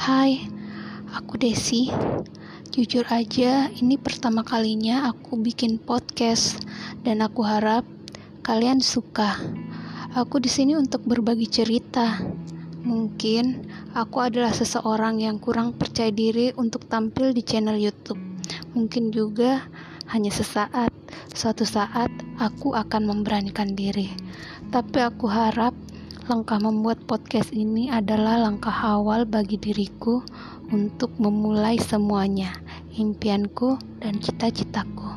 Hai, aku Desi. Jujur aja, ini pertama kalinya aku bikin podcast dan aku harap kalian suka. Aku di sini untuk berbagi cerita. Mungkin aku adalah seseorang yang kurang percaya diri untuk tampil di channel YouTube. Mungkin juga hanya sesaat, suatu saat aku akan memberanikan diri. Tapi aku harap Langkah membuat podcast ini adalah langkah awal bagi diriku untuk memulai semuanya, impianku dan cita-citaku.